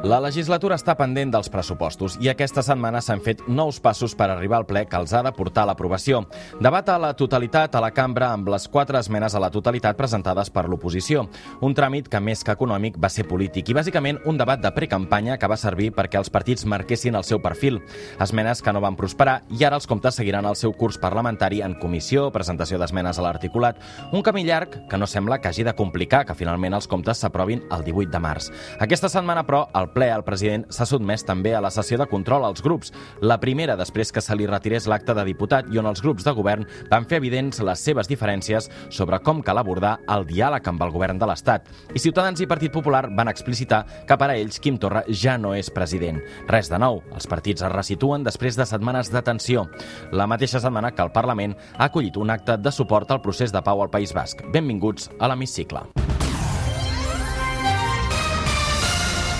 La legislatura està pendent dels pressupostos i aquesta setmana s'han fet nous passos per arribar al ple que els ha de portar l'aprovació. Debat a la totalitat a la cambra amb les quatre esmenes a la totalitat presentades per l'oposició. Un tràmit que més que econòmic va ser polític i bàsicament un debat de precampanya que va servir perquè els partits marquessin el seu perfil. Esmenes que no van prosperar i ara els comptes seguiran el seu curs parlamentari en comissió, presentació d'esmenes a l'articulat. Un camí llarg que no sembla que hagi de complicar que finalment els comptes s'aprovin el 18 de març. Aquesta setmana, però, el ple el president s'ha sotmès també a la sessió de control als grups. La primera després que se li retirés l'acte de diputat i on els grups de govern van fer evidents les seves diferències sobre com cal abordar el diàleg amb el govern de l'Estat. I Ciutadans i Partit Popular van explicitar que per a ells Quim Torra ja no és president. Res de nou, els partits es resituen després de setmanes de tensió. La mateixa setmana que el Parlament ha acollit un acte de suport al procés de pau al País Basc. Benvinguts a l'Hemicicle.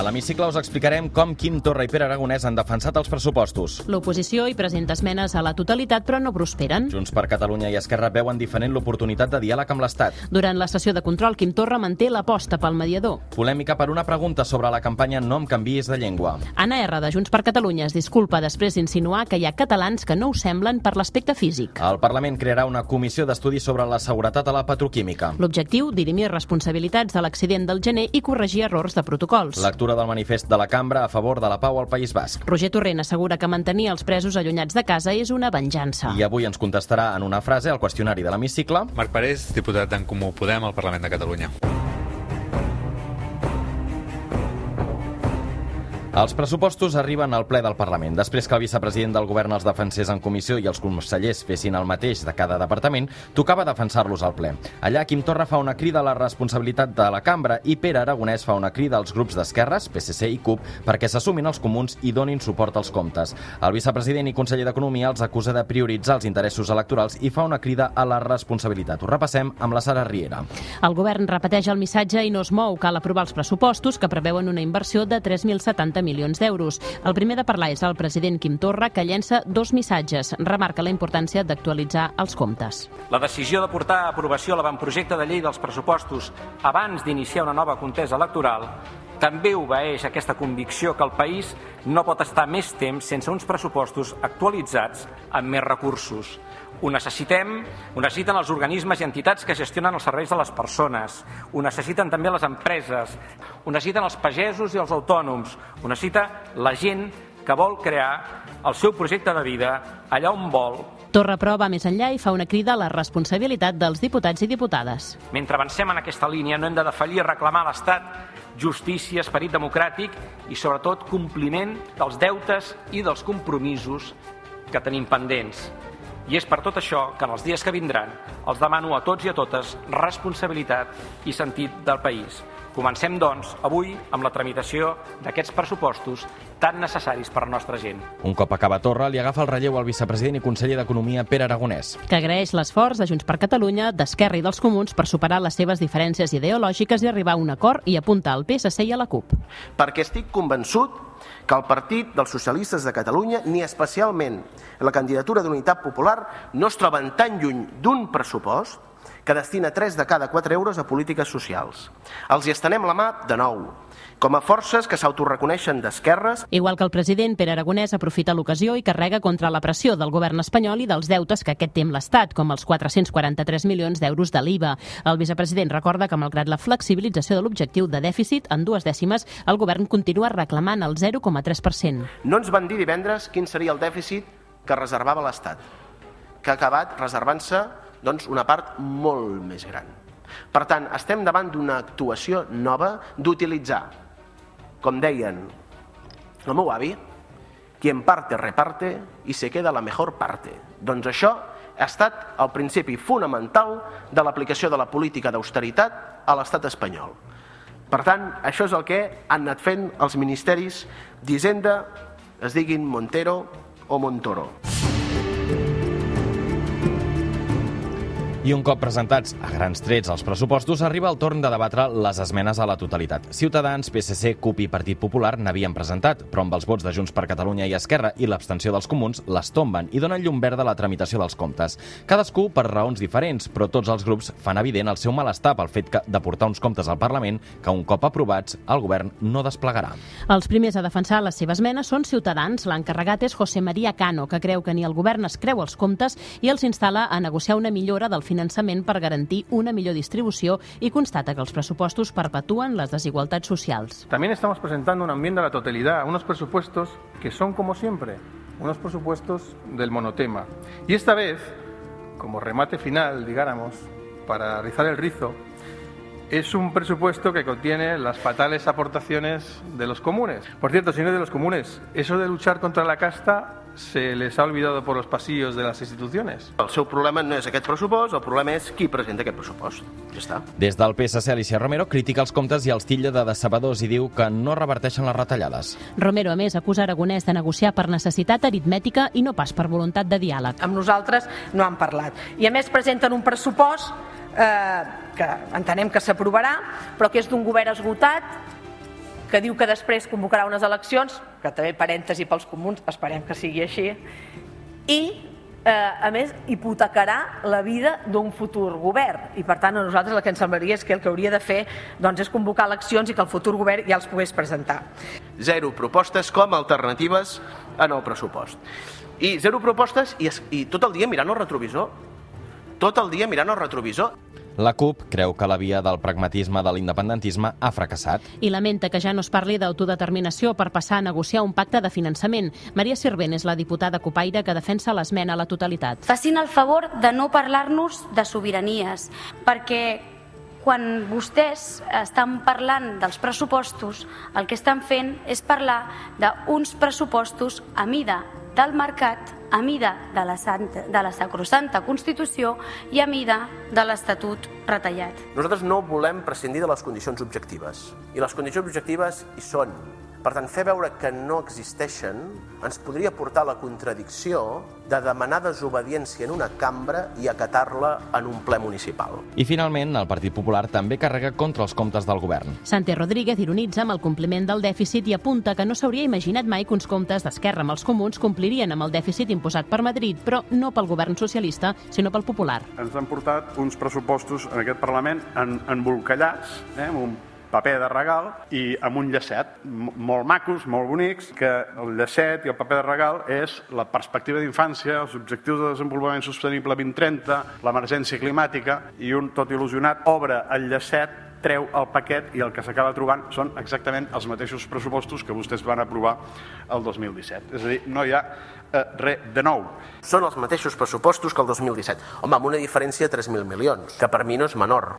A l'hemicicle us explicarem com Quim Torra i Pere Aragonès han defensat els pressupostos. L'oposició hi presenta esmenes a la totalitat, però no prosperen. Junts per Catalunya i Esquerra veuen diferent l'oportunitat de diàleg amb l'Estat. Durant la sessió de control, Quim Torra manté l'aposta pel mediador. Polèmica per una pregunta sobre la campanya No em canvies de llengua. Anna R, de Junts per Catalunya, es disculpa després d'insinuar que hi ha catalans que no ho semblen per l'aspecte físic. El Parlament crearà una comissió d'estudi sobre la seguretat a la petroquímica. L'objectiu, dirimir responsabilitats de l'accident del gener i corregir errors de protocols. Lectura del manifest de la cambra a favor de la pau al País Basc. Roger Torrent assegura que mantenir els presos allunyats de casa és una venjança. I avui ens contestarà en una frase al qüestionari de l'hemicicle. Marc Parés, diputat d'en Comú Podem al Parlament de Catalunya. Els pressupostos arriben al ple del Parlament. Després que el vicepresident del govern els defensés en comissió i els consellers fessin el mateix de cada departament, tocava defensar-los al ple. Allà, Quim Torra fa una crida a la responsabilitat de la cambra i Pere Aragonès fa una crida als grups d'esquerres, PSC i CUP, perquè s'assumin els comuns i donin suport als comptes. El vicepresident i conseller d'Economia els acusa de prioritzar els interessos electorals i fa una crida a la responsabilitat. Ho repassem amb la Sara Riera. El govern repeteix el missatge i no es mou. Cal aprovar els pressupostos que preveuen una inversió de 3.070 milions d'euros. El primer de parlar és el president Quim Torra, que llença dos missatges. Remarca la importància d'actualitzar els comptes. La decisió de portar a aprovació l'avantprojecte de llei dels pressupostos abans d'iniciar una nova contesa electoral també obeeix aquesta convicció que el país no pot estar més temps sense uns pressupostos actualitzats amb més recursos. Ho necessitem, ho necessiten els organismes i entitats que gestionen els serveis de les persones, ho necessiten també les empreses, ho necessiten els pagesos i els autònoms, ho necessita la gent que vol crear el seu projecte de vida allà on vol. Torra, però, va més enllà i fa una crida a la responsabilitat dels diputats i diputades. Mentre avancem en aquesta línia no hem de defallir reclamar a l'Estat justícia, esperit democràtic i, sobretot, compliment dels deutes i dels compromisos que tenim pendents. I és per tot això que en els dies que vindran els demano a tots i a totes responsabilitat i sentit del país. Comencem, doncs, avui amb la tramitació d'aquests pressupostos tan necessaris per a la nostra gent. Un cop acaba Torra, li agafa el relleu al vicepresident i conseller d'Economia, Pere Aragonès. Que agraeix l'esforç de Junts per Catalunya, d'Esquerra i dels Comuns per superar les seves diferències ideològiques i arribar a un acord i apuntar al PSC i a la CUP. Perquè estic convençut que el Partit dels Socialistes de Catalunya, ni especialment la candidatura d'Unitat Popular, no es troben tan lluny d'un pressupost que destina 3 de cada 4 euros a polítiques socials. Els hi estenem la mà de nou, com a forces que s'autoreconeixen d'esquerres. Igual que el president Pere Aragonès aprofita l'ocasió i carrega contra la pressió del govern espanyol i dels deutes que aquest té amb l'Estat, com els 443 milions d'euros de l'IVA. El vicepresident recorda que, malgrat la flexibilització de l'objectiu de dèficit en dues dècimes, el govern continua reclamant el 0,3%. No ens van dir divendres quin seria el dèficit que reservava l'Estat, que ha acabat reservant-se doncs, una part molt més gran. Per tant, estem davant d'una actuació nova d'utilitzar, com deien el meu avi, quien parte reparte i se queda la mejor parte. Doncs això ha estat el principi fonamental de l'aplicació de la política d'austeritat a l'estat espanyol. Per tant, això és el que han anat fent els ministeris d'Hisenda, es diguin Montero o Montoro. I un cop presentats a grans trets els pressupostos, arriba el torn de debatre les esmenes a la totalitat. Ciutadans, PSC, CUP i Partit Popular n'havien presentat, però amb els vots de Junts per Catalunya i Esquerra i l'abstenció dels comuns les tomben i donen llum verda a la tramitació dels comptes. Cadascú per raons diferents, però tots els grups fan evident el seu malestar pel fet que, de portar uns comptes al Parlament que un cop aprovats el govern no desplegarà. Els primers a defensar la seva esmena són Ciutadans. L'encarregat és José María Cano, que creu que ni el govern es creu els comptes i els instal·la a negociar una millora del finançament per garantir una millor distribució i constata que els pressupostos perpetuen les desigualtats socials. También estamos presentando una enmienda a la totalidad, unos presupuestos que son, como siempre, unos presupuestos del monotema. Y esta vez, como remate final, digáramos, para rizar el rizo, es un presupuesto que contiene las fatales aportaciones de los comunes. Por cierto, señores de los comunes, eso de luchar contra la casta se les ha olvidado por los pasillos de las instituciones. El seu problema no és aquest pressupost, el problema és qui presenta aquest pressupost. Ja està. Des del PSC, Alicia Romero critica els comptes i els titlla de decebedors i diu que no reverteixen les retallades. Romero, a més, acusa Aragonès de negociar per necessitat aritmètica i no pas per voluntat de diàleg. Amb nosaltres no han parlat. I a més presenten un pressupost eh, que entenem que s'aprovarà, però que és d'un govern esgotat, que diu que després convocarà unes eleccions, que també parèntesi pels comuns, esperem que sigui així, i eh, a més hipotecarà la vida d'un futur govern i per tant a nosaltres el que ens semblaria és que el que hauria de fer doncs, és convocar eleccions i que el futur govern ja els pogués presentar. Zero propostes com a alternatives en el pressupost. I zero propostes i, i tot el dia mirant el retrovisor. Tot el dia mirant el retrovisor. La CUP creu que la via del pragmatisme de l'independentisme ha fracassat. I lamenta que ja no es parli d'autodeterminació per passar a negociar un pacte de finançament. Maria Sirvent és la diputada copaire que defensa l'esmena a la totalitat. Facin el favor de no parlar-nos de sobiranies, perquè quan vostès estan parlant dels pressupostos, el que estan fent és parlar d'uns pressupostos a mida del mercat, a mida de la, santa, de la sacrosanta Constitució i a mida de l'Estatut retallat. Nosaltres no volem prescindir de les condicions objectives. I les condicions objectives hi són. Per tant, fer veure que no existeixen ens podria portar a la contradicció de demanar desobediència en una cambra i acatar-la en un ple municipal. I finalment, el Partit Popular també carrega contra els comptes del govern. Santi Rodríguez ironitza amb el compliment del dèficit i apunta que no s'hauria imaginat mai que uns comptes d'Esquerra amb els comuns complirien amb el dèficit imposat per Madrid, però no pel govern socialista, sinó pel popular. Ens han portat uns pressupostos en aquest Parlament en, embolcallats, eh, amb un paper de regal i amb un llacet, molt macos, molt bonics, que el llacet i el paper de regal és la perspectiva d'infància, els objectius de desenvolupament sostenible 2030, l'emergència climàtica, i un tot il·lusionat obre el llacet treu el paquet i el que s'acaba trobant són exactament els mateixos pressupostos que vostès van aprovar el 2017. És a dir, no hi ha eh, res de nou. Són els mateixos pressupostos que el 2017. Home, amb una diferència de 3.000 milions, que per mi no és menor.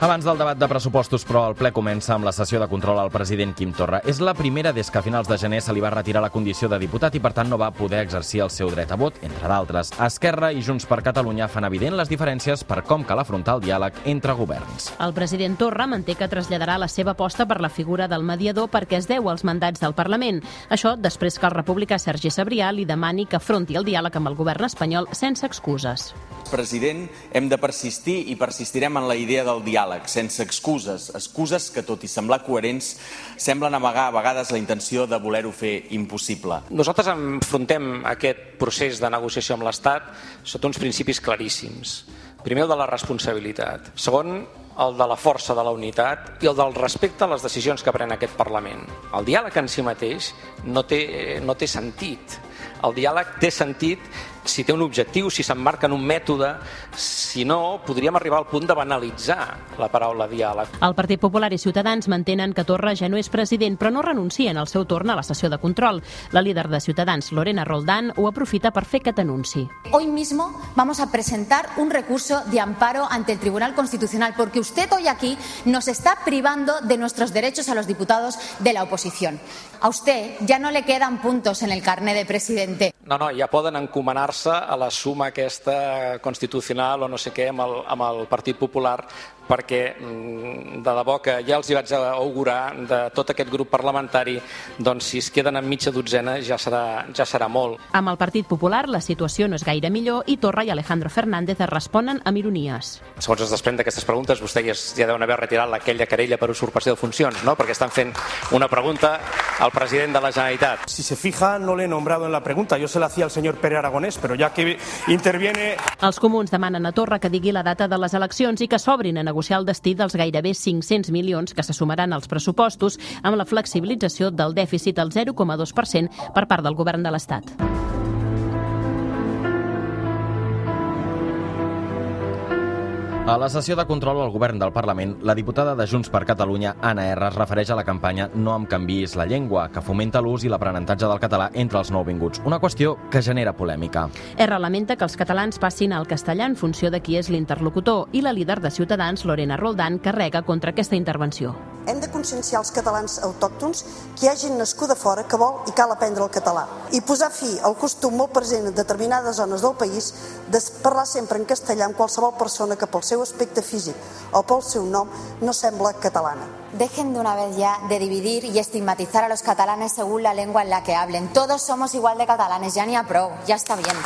Abans del debat de pressupostos, però, el ple comença amb la sessió de control al president Quim Torra. És la primera des que a finals de gener se li va retirar la condició de diputat i, per tant, no va poder exercir el seu dret a vot, entre d'altres. Esquerra i Junts per Catalunya fan evident les diferències per com cal afrontar el diàleg entre governs. El president Torra manté que traslladarà la seva aposta per la figura del mediador perquè es deu als mandats del Parlament. Això després que el republicà Sergi Sabrià li demani que afronti el diàleg amb el govern espanyol sense excuses. President, hem de persistir i persistirem en la idea del diàleg, sense excuses, excuses que, tot i semblar coherents, semblen amagar a vegades la intenció de voler-ho fer impossible. Nosaltres enfrontem aquest procés de negociació amb l'Estat sota uns principis claríssims. Primer, el de la responsabilitat. Segon, el de la força de la unitat i el del respecte a les decisions que pren aquest Parlament. El diàleg en si mateix no té, no té sentit. El diàleg té sentit si té un objectiu, si s'emmarca en un mètode, si no, podríem arribar al punt de banalitzar la paraula diàleg. El Partit Popular i Ciutadans mantenen que Torra ja no és president, però no renuncien al seu torn a la sessió de control. La líder de Ciutadans, Lorena Roldán, ho aprofita per fer aquest anunci. Hoy mismo vamos a presentar un recurso de amparo ante el Tribunal Constitucional porque usted hoy aquí nos está privando de nuestros derechos a los diputados de la oposición. A usted ya no le quedan puntos en el carné de presidente. No, no, ja poden encomanar-se a la suma aquesta constitucional o no sé què amb el, amb el Partit Popular perquè mm, de debò que ja els hi vaig augurar de tot aquest grup parlamentari, doncs si es queden en mitja dotzena ja serà, ja serà molt. Amb el Partit Popular la situació no és gaire millor i Torra i Alejandro Fernández es responen amb ironies. Segons es desprèn d'aquestes preguntes, vostè ja, ja deuen haver retirat aquella querella per usurpació de funcions, no? perquè estan fent una pregunta al president de la Generalitat. Si se fija, no le he nombrado en la pregunta. Yo se la hacía al señor Pere Aragonés, pero ya que interviene... Els comuns demanen a Torra que digui la data de les eleccions i que s'obrin a negociar el destí dels gairebé 500 milions que se sumaran als pressupostos amb la flexibilització del dèficit al 0,2% per part del govern de l'Estat. A la sessió de control al govern del Parlament, la diputada de Junts per Catalunya, Anna R, es refereix a la campanya No em canvis la llengua, que fomenta l'ús i l'aprenentatge del català entre els nouvinguts, una qüestió que genera polèmica. R lamenta que els catalans passin al castellà en funció de qui és l'interlocutor i la líder de Ciutadans, Lorena Roldán, carrega contra aquesta intervenció. Hem de conscienciar els catalans autòctons que hi ha gent nascuda fora que vol i cal aprendre el català i posar fi al costum molt present en determinades zones del país de parlar sempre en castellà amb qualsevol persona que pel seu aspecte físic o pel seu nom no sembla catalana. Dejen de una vez ya de dividir y estigmatizar a los catalanes según la lengua en la que hablen. Todos somos igual de catalanes, ja n'hi ha prou, ja està bien.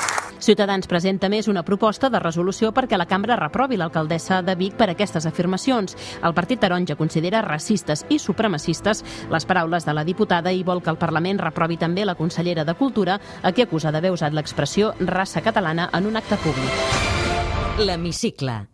Ciutadans presenta més una proposta de resolució perquè la cambra reprovi l'alcaldessa de Vic per aquestes afirmacions. El Partit Taronja considera racistes i supremacistes les paraules de la diputada i vol que el Parlament reprovi també la consellera de Cultura, a qui acusa d'haver usat l'expressió raça catalana en un acte públic. L'Hemicicle.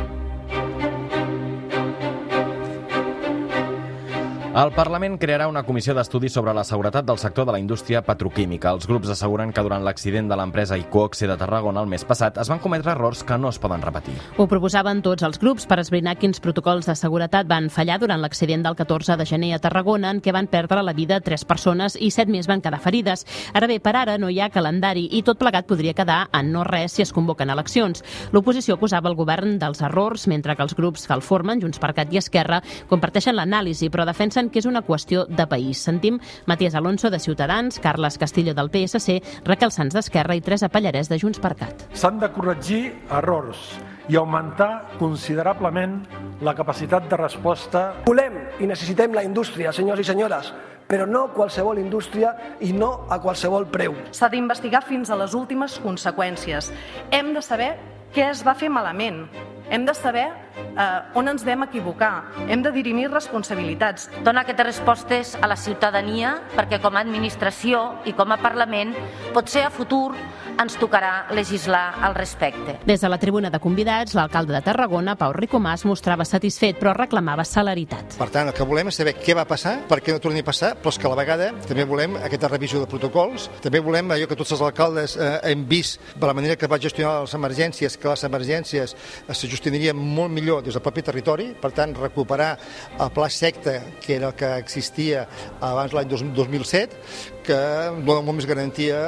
El Parlament crearà una comissió d'estudi sobre la seguretat del sector de la indústria petroquímica. Els grups asseguren que durant l'accident de l'empresa Icoxe de Tarragona el mes passat es van cometre errors que no es poden repetir. Ho proposaven tots els grups per esbrinar quins protocols de seguretat van fallar durant l'accident del 14 de gener a Tarragona en què van perdre la vida tres persones i set més van quedar ferides. Ara bé, per ara no hi ha calendari i tot plegat podria quedar en no res si es convoquen eleccions. L'oposició acusava el govern dels errors, mentre que els grups que el formen, Junts per Cat i Esquerra, comparteixen l'anàlisi, però defensen que és una qüestió de país. Sentim Matías Alonso de Ciutadans, Carles Castillo del PSC, Raquel Sanz d'Esquerra i Teresa Pallarès de Junts per Cat. S'han de corregir errors i augmentar considerablement la capacitat de resposta. Volem i necessitem la indústria, senyors i senyores, però no qualsevol indústria i no a qualsevol preu. S'ha d'investigar fins a les últimes conseqüències. Hem de saber què es va fer malament. Hem de saber eh, on ens vam equivocar. Hem de dirimir responsabilitats. Dona aquestes respostes a la ciutadania perquè com a administració i com a Parlament potser a futur ens tocarà legislar al respecte. Des de la tribuna de convidats, l'alcalde de Tarragona, Pau Ricomàs, mostrava satisfet però reclamava celeritat. Per tant, el que volem és saber què va passar, per què no torni a passar, però és que a la vegada també volem aquesta revisió de protocols, també volem allò que tots els alcaldes eh, hem vist de la manera que va gestionar les emergències, que les emergències se gestionarien molt millor des del propi territori, per tant, recuperar el pla secta, que era el que existia abans l'any 2007, que dona molt més garantia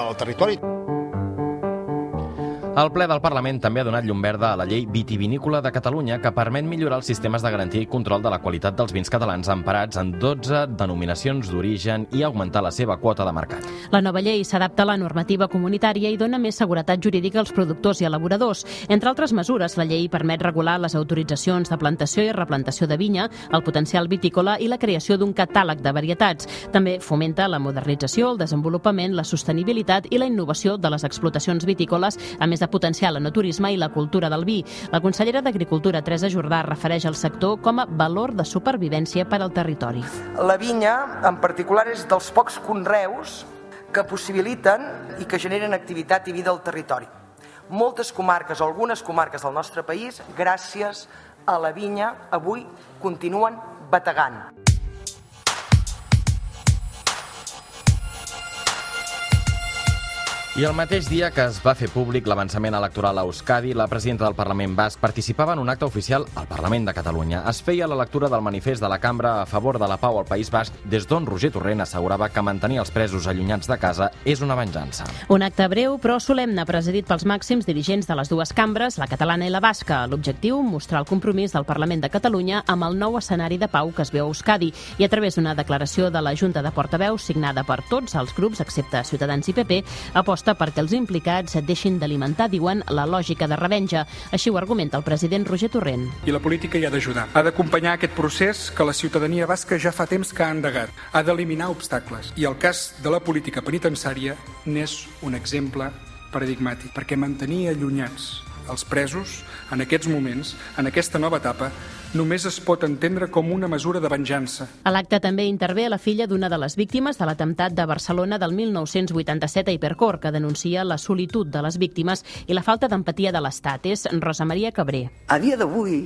al territori. El ple del Parlament també ha donat llum verda a la llei vitivinícola de Catalunya que permet millorar els sistemes de garantia i control de la qualitat dels vins catalans emparats en 12 denominacions d'origen i augmentar la seva quota de mercat. La nova llei s'adapta a la normativa comunitària i dona més seguretat jurídica als productors i elaboradors. Entre altres mesures, la llei permet regular les autoritzacions de plantació i replantació de vinya, el potencial vitícola i la creació d'un catàleg de varietats. També fomenta la modernització, el desenvolupament, la sostenibilitat i la innovació de les explotacions vitícoles, a més de potenciar l'enoturisme i la cultura del vi. La consellera d'Agricultura, Teresa Jordà, refereix al sector com a valor de supervivència per al territori. La vinya, en particular, és dels pocs conreus que possibiliten i que generen activitat i vida al territori. Moltes comarques, o algunes comarques del nostre país, gràcies a la vinya, avui continuen bategant. I el mateix dia que es va fer públic l'avançament electoral a Euskadi, la presidenta del Parlament Basc participava en un acte oficial al Parlament de Catalunya. Es feia la lectura del manifest de la cambra a favor de la pau al País Basc, des d'on Roger Torrent assegurava que mantenir els presos allunyats de casa és una venjança. Un acte breu però solemne presidit pels màxims dirigents de les dues cambres, la catalana i la basca. L'objectiu, mostrar el compromís del Parlament de Catalunya amb el nou escenari de pau que es veu a Euskadi i a través d'una declaració de la Junta de Portaveus signada per tots els grups, excepte Ciutadans i PP, aposta proposta perquè els implicats deixin d'alimentar, diuen, la lògica de revenja. Així ho argumenta el president Roger Torrent. I la política hi ha d'ajudar. Ha d'acompanyar aquest procés que la ciutadania basca ja fa temps que ha endegat. Ha d'eliminar obstacles. I el cas de la política penitenciària n'és un exemple paradigmàtic, perquè mantenir allunyats els presos, en aquests moments, en aquesta nova etapa, només es pot entendre com una mesura de venjança. A l'acte també intervé la filla d'una de les víctimes de l'atemptat de Barcelona del 1987 a Hipercor, que denuncia la solitud de les víctimes i la falta d'empatia de l'Estat. És Rosa Maria Cabré. A dia d'avui,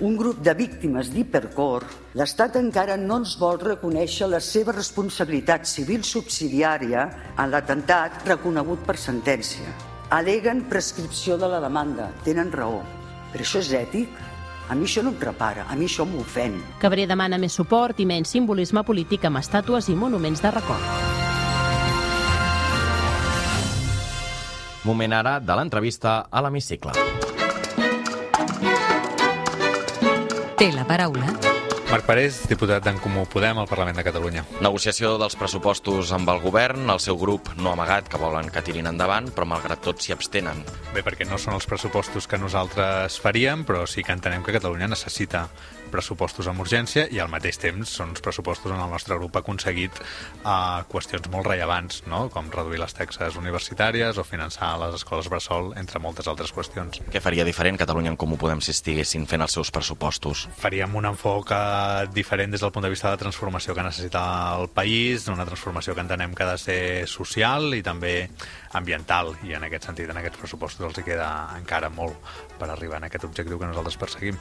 un grup de víctimes d'Hipercor, l'Estat encara no ens vol reconèixer la seva responsabilitat civil subsidiària en l'atemptat reconegut per sentència aleguen prescripció de la demanda. Tenen raó. Però això és ètic? A mi això no em repara, a mi això m'ofèn. Cabré demana més suport i menys simbolisme polític amb estàtues i monuments de record. Moment ara de l'entrevista a l'hemicicle. Té la paraula Marc Parés, diputat d'en Comú Podem al Parlament de Catalunya. Negociació dels pressupostos amb el govern. El seu grup no ha amagat que volen que tirin endavant, però malgrat tot s'hi abstenen. Bé, perquè no són els pressupostos que nosaltres faríem, però sí que entenem que Catalunya necessita pressupostos amb urgència i al mateix temps són uns pressupostos on el nostre grup ha aconseguit uh, qüestions molt rellevants, no? com reduir les taxes universitàries o finançar les escoles bressol, entre moltes altres qüestions. Què faria diferent Catalunya en Comú Podem si estiguessin fent els seus pressupostos? Faríem un enfoc diferent des del punt de vista de la transformació que necessita el país, una transformació que entenem que ha de ser social i també ambiental, i en aquest sentit, en aquests pressupostos els hi queda encara molt per arribar en aquest objectiu que nosaltres perseguim.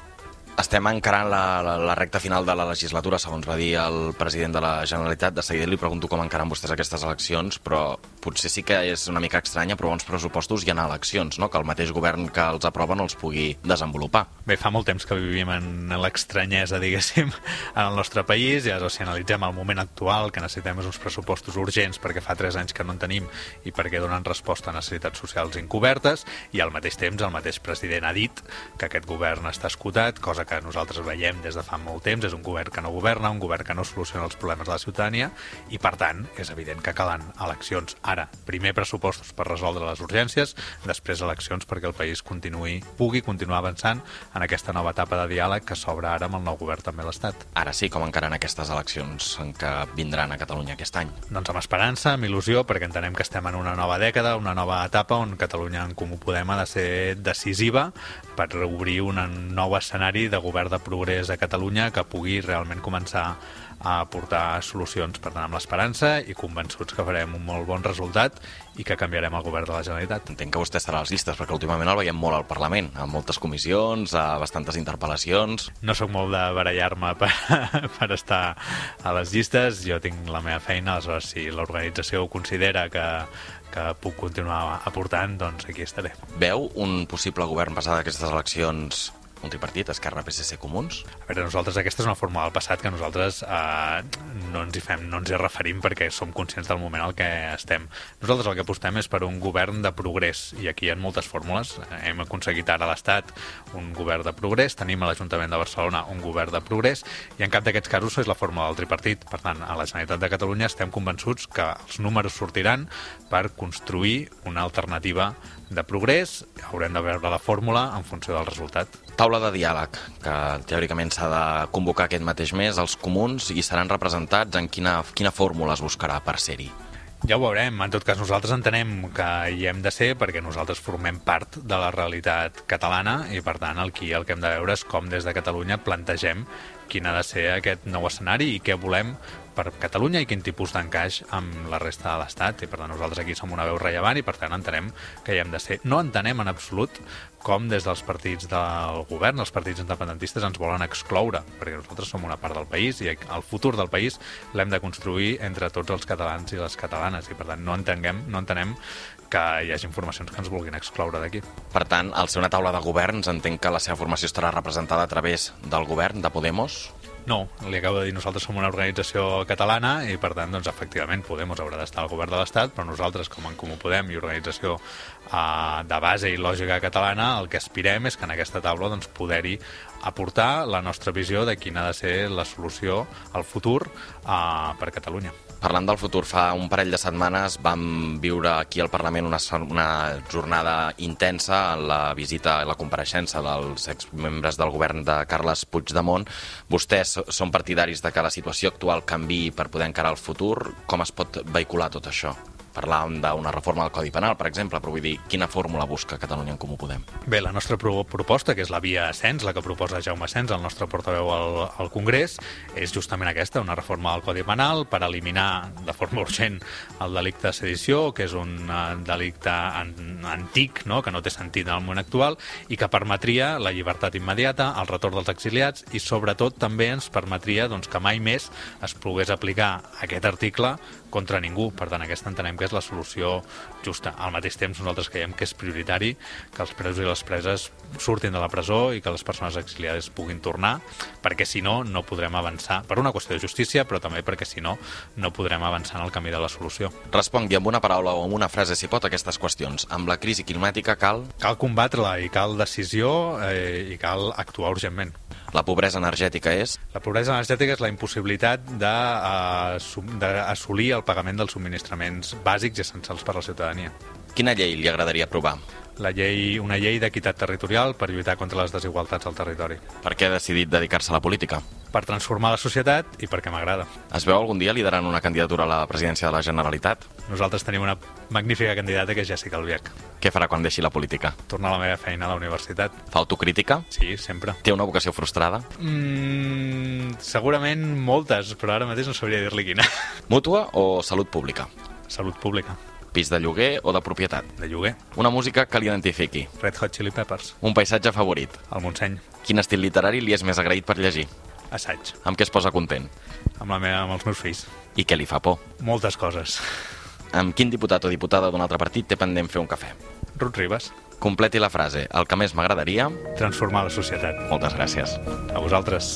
Estem encarant la, la, la recta final de la legislatura, segons va dir el president de la Generalitat. De seguida li pregunto com encaran vostès aquestes eleccions, però potser sí que és una mica estranya, però bons pressupostos hi ha eleccions, no? que el mateix govern que els aprova no els pugui desenvolupar. Bé, fa molt temps que vivim en l'estranyesa, diguéssim, en el nostre país, ja si analitzem el moment actual, que necessitem uns pressupostos urgents perquè fa 3 anys que no en tenim i perquè donen resposta a necessitats socials incobertes, i al mateix temps el mateix president ha dit que aquest govern està escutat, cosa cosa que nosaltres veiem des de fa molt temps, és un govern que no governa, un govern que no soluciona els problemes de la ciutadania i, per tant, és evident que calen eleccions ara. Primer pressupostos per resoldre les urgències, després eleccions perquè el país continuï, pugui continuar avançant en aquesta nova etapa de diàleg que s'obre ara amb el nou govern també a l'Estat. Ara sí, com encaren aquestes eleccions en què vindran a Catalunya aquest any? Doncs amb esperança, amb il·lusió, perquè entenem que estem en una nova dècada, una nova etapa on Catalunya en Comú Podem ha de ser decisiva per obrir un nou escenari de govern de progrés a Catalunya que pugui realment començar a aportar solucions, per tant, amb l'esperança i convençuts que farem un molt bon resultat i que canviarem el govern de la Generalitat. Entenc que vostè estarà a les llistes, perquè últimament el veiem molt al Parlament, amb moltes comissions, a bastantes interpel·lacions... No sóc molt de barallar-me per, per estar a les llistes, jo tinc la meva feina, aleshores si l'organització considera que, que puc continuar aportant, doncs aquí estaré. Veu un possible govern basat en aquestes eleccions un tripartit, Esquerra, PSC, Comuns? A veure, nosaltres aquesta és una fórmula del passat que nosaltres eh, no ens hi fem, no ens hi referim perquè som conscients del moment al que estem. Nosaltres el que apostem és per un govern de progrés i aquí hi ha moltes fórmules. Hem aconseguit ara a l'Estat un govern de progrés, tenim a l'Ajuntament de Barcelona un govern de progrés i en cap d'aquests casos és la fórmula del tripartit. Per tant, a la Generalitat de Catalunya estem convençuts que els números sortiran per construir una alternativa de progrés, haurem de veure la fórmula en funció del resultat. Taula de diàleg, que teòricament s'ha de convocar aquest mateix mes, els comuns, i seran representats en quina, quina fórmula es buscarà per ser-hi? Ja ho veurem. En tot cas, nosaltres entenem que hi hem de ser perquè nosaltres formem part de la realitat catalana i, per tant, el, el que hem de veure és com des de Catalunya plantegem quin ha de ser aquest nou escenari i què volem per Catalunya i quin tipus d'encaix amb la resta de l'Estat. I per tant nosaltres aquí som una veu rellevant i per tant entenem que hi hem de ser. No entenem en absolut com des dels partits del govern, els partits independentistes ens volen excloure, perquè nosaltres som una part del país i el futur del país l'hem de construir entre tots els catalans i les catalanes i per tant no entenguem, no entenem que hi hagi informacions que ens vulguin excloure d'aquí. Per tant, al ser una taula de governs, entenc que la seva formació estarà representada a través del govern de Podemos? No, li acabo de dir, nosaltres som una organització catalana i, per tant, doncs, efectivament, Podemos haurà d'estar al govern de l'Estat, però nosaltres, com en Comú Podem i organització eh, de base i lògica catalana, el que aspirem és que en aquesta taula doncs, poder-hi aportar la nostra visió de quina ha de ser la solució al futur eh, per Catalunya. Parlant del futur, fa un parell de setmanes vam viure aquí al Parlament una, una jornada intensa en la visita i la compareixença dels exmembres del govern de Carles Puigdemont. Vostès són partidaris de que la situació actual canvi per poder encarar el futur. Com es pot vehicular tot això? Parlàvem d'una reforma del Codi Penal, per exemple, però vull dir, quina fórmula busca Catalunya en Comú Podem? Bé, la nostra pro proposta, que és la via Ascens, la que proposa Jaume Ascens, el nostre portaveu al, al Congrés, és justament aquesta, una reforma del Codi Penal per eliminar de forma urgent el delicte de sedició, que és un uh, delicte an antic, no? que no té sentit en el moment actual, i que permetria la llibertat immediata, el retorn dels exiliats, i sobretot també ens permetria doncs, que mai més es pogués aplicar aquest article contra ningú. Per tant, aquesta entenem que és la solució justa. Al mateix temps, nosaltres creiem que és prioritari que els presos i les preses surtin de la presó i que les persones exiliades puguin tornar, perquè si no, no podrem avançar, per una qüestió de justícia, però també perquè si no, no podrem avançar en el camí de la solució. Respongui amb una paraula o amb una frase, si pot, aquestes qüestions. Amb la crisi climàtica cal... Cal combatre-la i cal decisió eh, i cal actuar urgentment. La pobresa energètica és? La pobresa energètica és la impossibilitat d'assolir eh, el pagament dels subministraments bàsics i essencials per a la ciutadania. Quina llei li agradaria aprovar? La llei, una llei d'equitat territorial per lluitar contra les desigualtats al territori. Per què ha decidit dedicar-se a la política? Per transformar la societat i perquè m'agrada. Es veu algun dia liderant una candidatura a la presidència de la Generalitat? Nosaltres tenim una magnífica candidata que és Jessica Albiach. Què farà quan deixi la política? Tornar a la meva feina a la universitat. Fa autocrítica? Sí, sempre. Té una vocació frustrada? Mm, segurament moltes, però ara mateix no sabria dir-li quina. Mútua o salut pública? Salut pública. Pis de lloguer o de propietat? De lloguer. Una música que l'identifiqui? Red Hot Chili Peppers. Un paisatge favorit? El Montseny. Quin estil literari li és més agraït per llegir? Assaig. Amb què es posa content? Amb, la meva, amb els meus fills. I què li fa por? Moltes coses. Amb quin diputat o diputada d'un altre partit té pendent fer un cafè? Ruth Ribas. Completi la frase. El que més m'agradaria... Transformar la societat. Moltes gràcies. A vosaltres.